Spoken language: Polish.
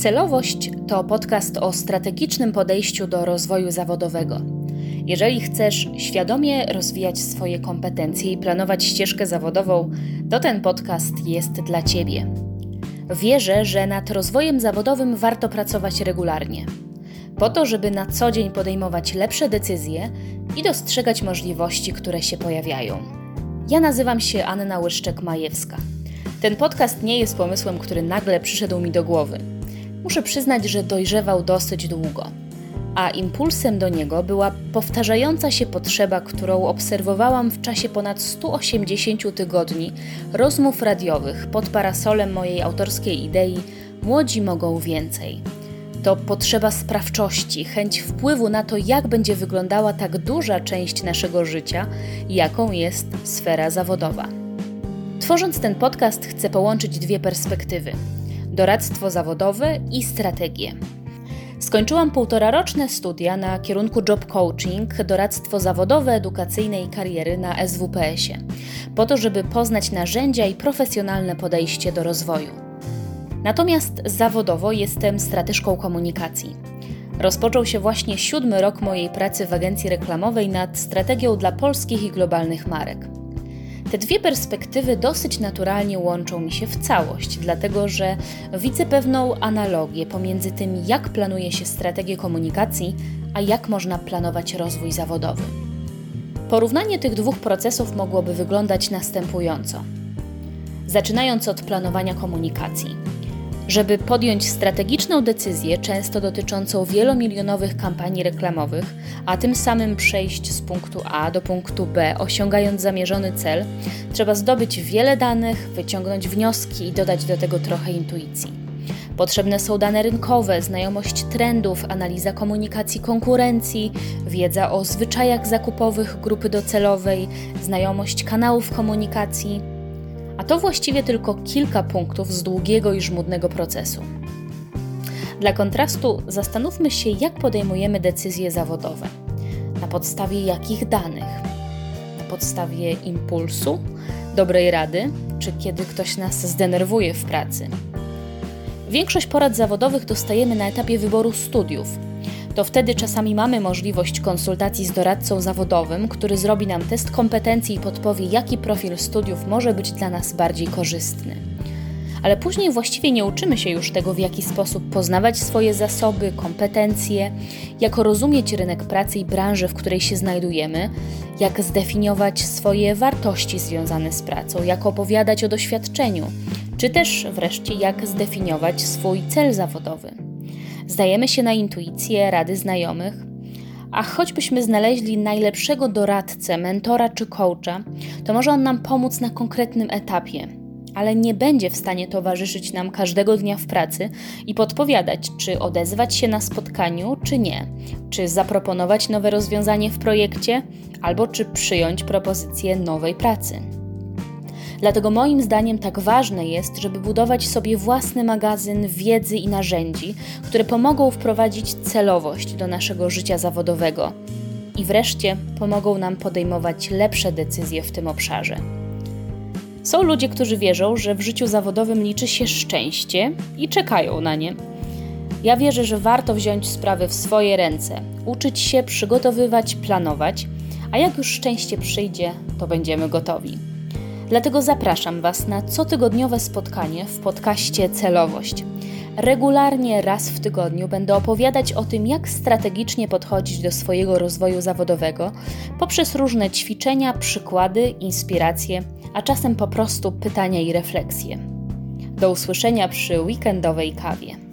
Celowość to podcast o strategicznym podejściu do rozwoju zawodowego. Jeżeli chcesz świadomie rozwijać swoje kompetencje i planować ścieżkę zawodową, to ten podcast jest dla Ciebie. Wierzę, że nad rozwojem zawodowym warto pracować regularnie, po to, żeby na co dzień podejmować lepsze decyzje i dostrzegać możliwości, które się pojawiają. Ja nazywam się Anna Łyszczek-Majewska. Ten podcast nie jest pomysłem, który nagle przyszedł mi do głowy. Muszę przyznać, że dojrzewał dosyć długo, a impulsem do niego była powtarzająca się potrzeba, którą obserwowałam w czasie ponad 180 tygodni rozmów radiowych pod parasolem mojej autorskiej idei Młodzi mogą więcej. To potrzeba sprawczości, chęć wpływu na to, jak będzie wyglądała tak duża część naszego życia, jaką jest sfera zawodowa. Tworząc ten podcast, chcę połączyć dwie perspektywy: doradztwo zawodowe i strategię. Skończyłam półtoraroczne studia na kierunku job coaching, doradztwo zawodowe, edukacyjne i kariery na SWPS-ie, po to, żeby poznać narzędzia i profesjonalne podejście do rozwoju. Natomiast zawodowo jestem strateżką komunikacji. Rozpoczął się właśnie siódmy rok mojej pracy w agencji reklamowej nad strategią dla polskich i globalnych marek. Te dwie perspektywy dosyć naturalnie łączą mi się w całość, dlatego że widzę pewną analogię pomiędzy tym, jak planuje się strategię komunikacji, a jak można planować rozwój zawodowy. Porównanie tych dwóch procesów mogłoby wyglądać następująco. Zaczynając od planowania komunikacji żeby podjąć strategiczną decyzję, często dotyczącą wielomilionowych kampanii reklamowych, a tym samym przejść z punktu A do punktu B, osiągając zamierzony cel, trzeba zdobyć wiele danych, wyciągnąć wnioski i dodać do tego trochę intuicji. Potrzebne są dane rynkowe, znajomość trendów, analiza komunikacji konkurencji, wiedza o zwyczajach zakupowych grupy docelowej, znajomość kanałów komunikacji a to właściwie tylko kilka punktów z długiego i żmudnego procesu. Dla kontrastu zastanówmy się, jak podejmujemy decyzje zawodowe. Na podstawie jakich danych? Na podstawie impulsu, dobrej rady, czy kiedy ktoś nas zdenerwuje w pracy? Większość porad zawodowych dostajemy na etapie wyboru studiów to wtedy czasami mamy możliwość konsultacji z doradcą zawodowym, który zrobi nam test kompetencji i podpowie, jaki profil studiów może być dla nas bardziej korzystny. Ale później właściwie nie uczymy się już tego, w jaki sposób poznawać swoje zasoby, kompetencje, jak rozumieć rynek pracy i branżę, w której się znajdujemy, jak zdefiniować swoje wartości związane z pracą, jak opowiadać o doświadczeniu, czy też wreszcie jak zdefiniować swój cel zawodowy. Zdajemy się na intuicję, rady znajomych, a choćbyśmy znaleźli najlepszego doradcę, mentora czy coacha, to może on nam pomóc na konkretnym etapie, ale nie będzie w stanie towarzyszyć nam każdego dnia w pracy i podpowiadać, czy odezwać się na spotkaniu, czy nie, czy zaproponować nowe rozwiązanie w projekcie, albo czy przyjąć propozycję nowej pracy. Dlatego moim zdaniem tak ważne jest, żeby budować sobie własny magazyn wiedzy i narzędzi, które pomogą wprowadzić celowość do naszego życia zawodowego i wreszcie pomogą nam podejmować lepsze decyzje w tym obszarze. Są ludzie, którzy wierzą, że w życiu zawodowym liczy się szczęście i czekają na nie. Ja wierzę, że warto wziąć sprawy w swoje ręce, uczyć się, przygotowywać, planować, a jak już szczęście przyjdzie, to będziemy gotowi. Dlatego zapraszam Was na cotygodniowe spotkanie w podcaście Celowość. Regularnie raz w tygodniu będę opowiadać o tym, jak strategicznie podchodzić do swojego rozwoju zawodowego poprzez różne ćwiczenia, przykłady, inspiracje, a czasem po prostu pytania i refleksje. Do usłyszenia przy weekendowej kawie.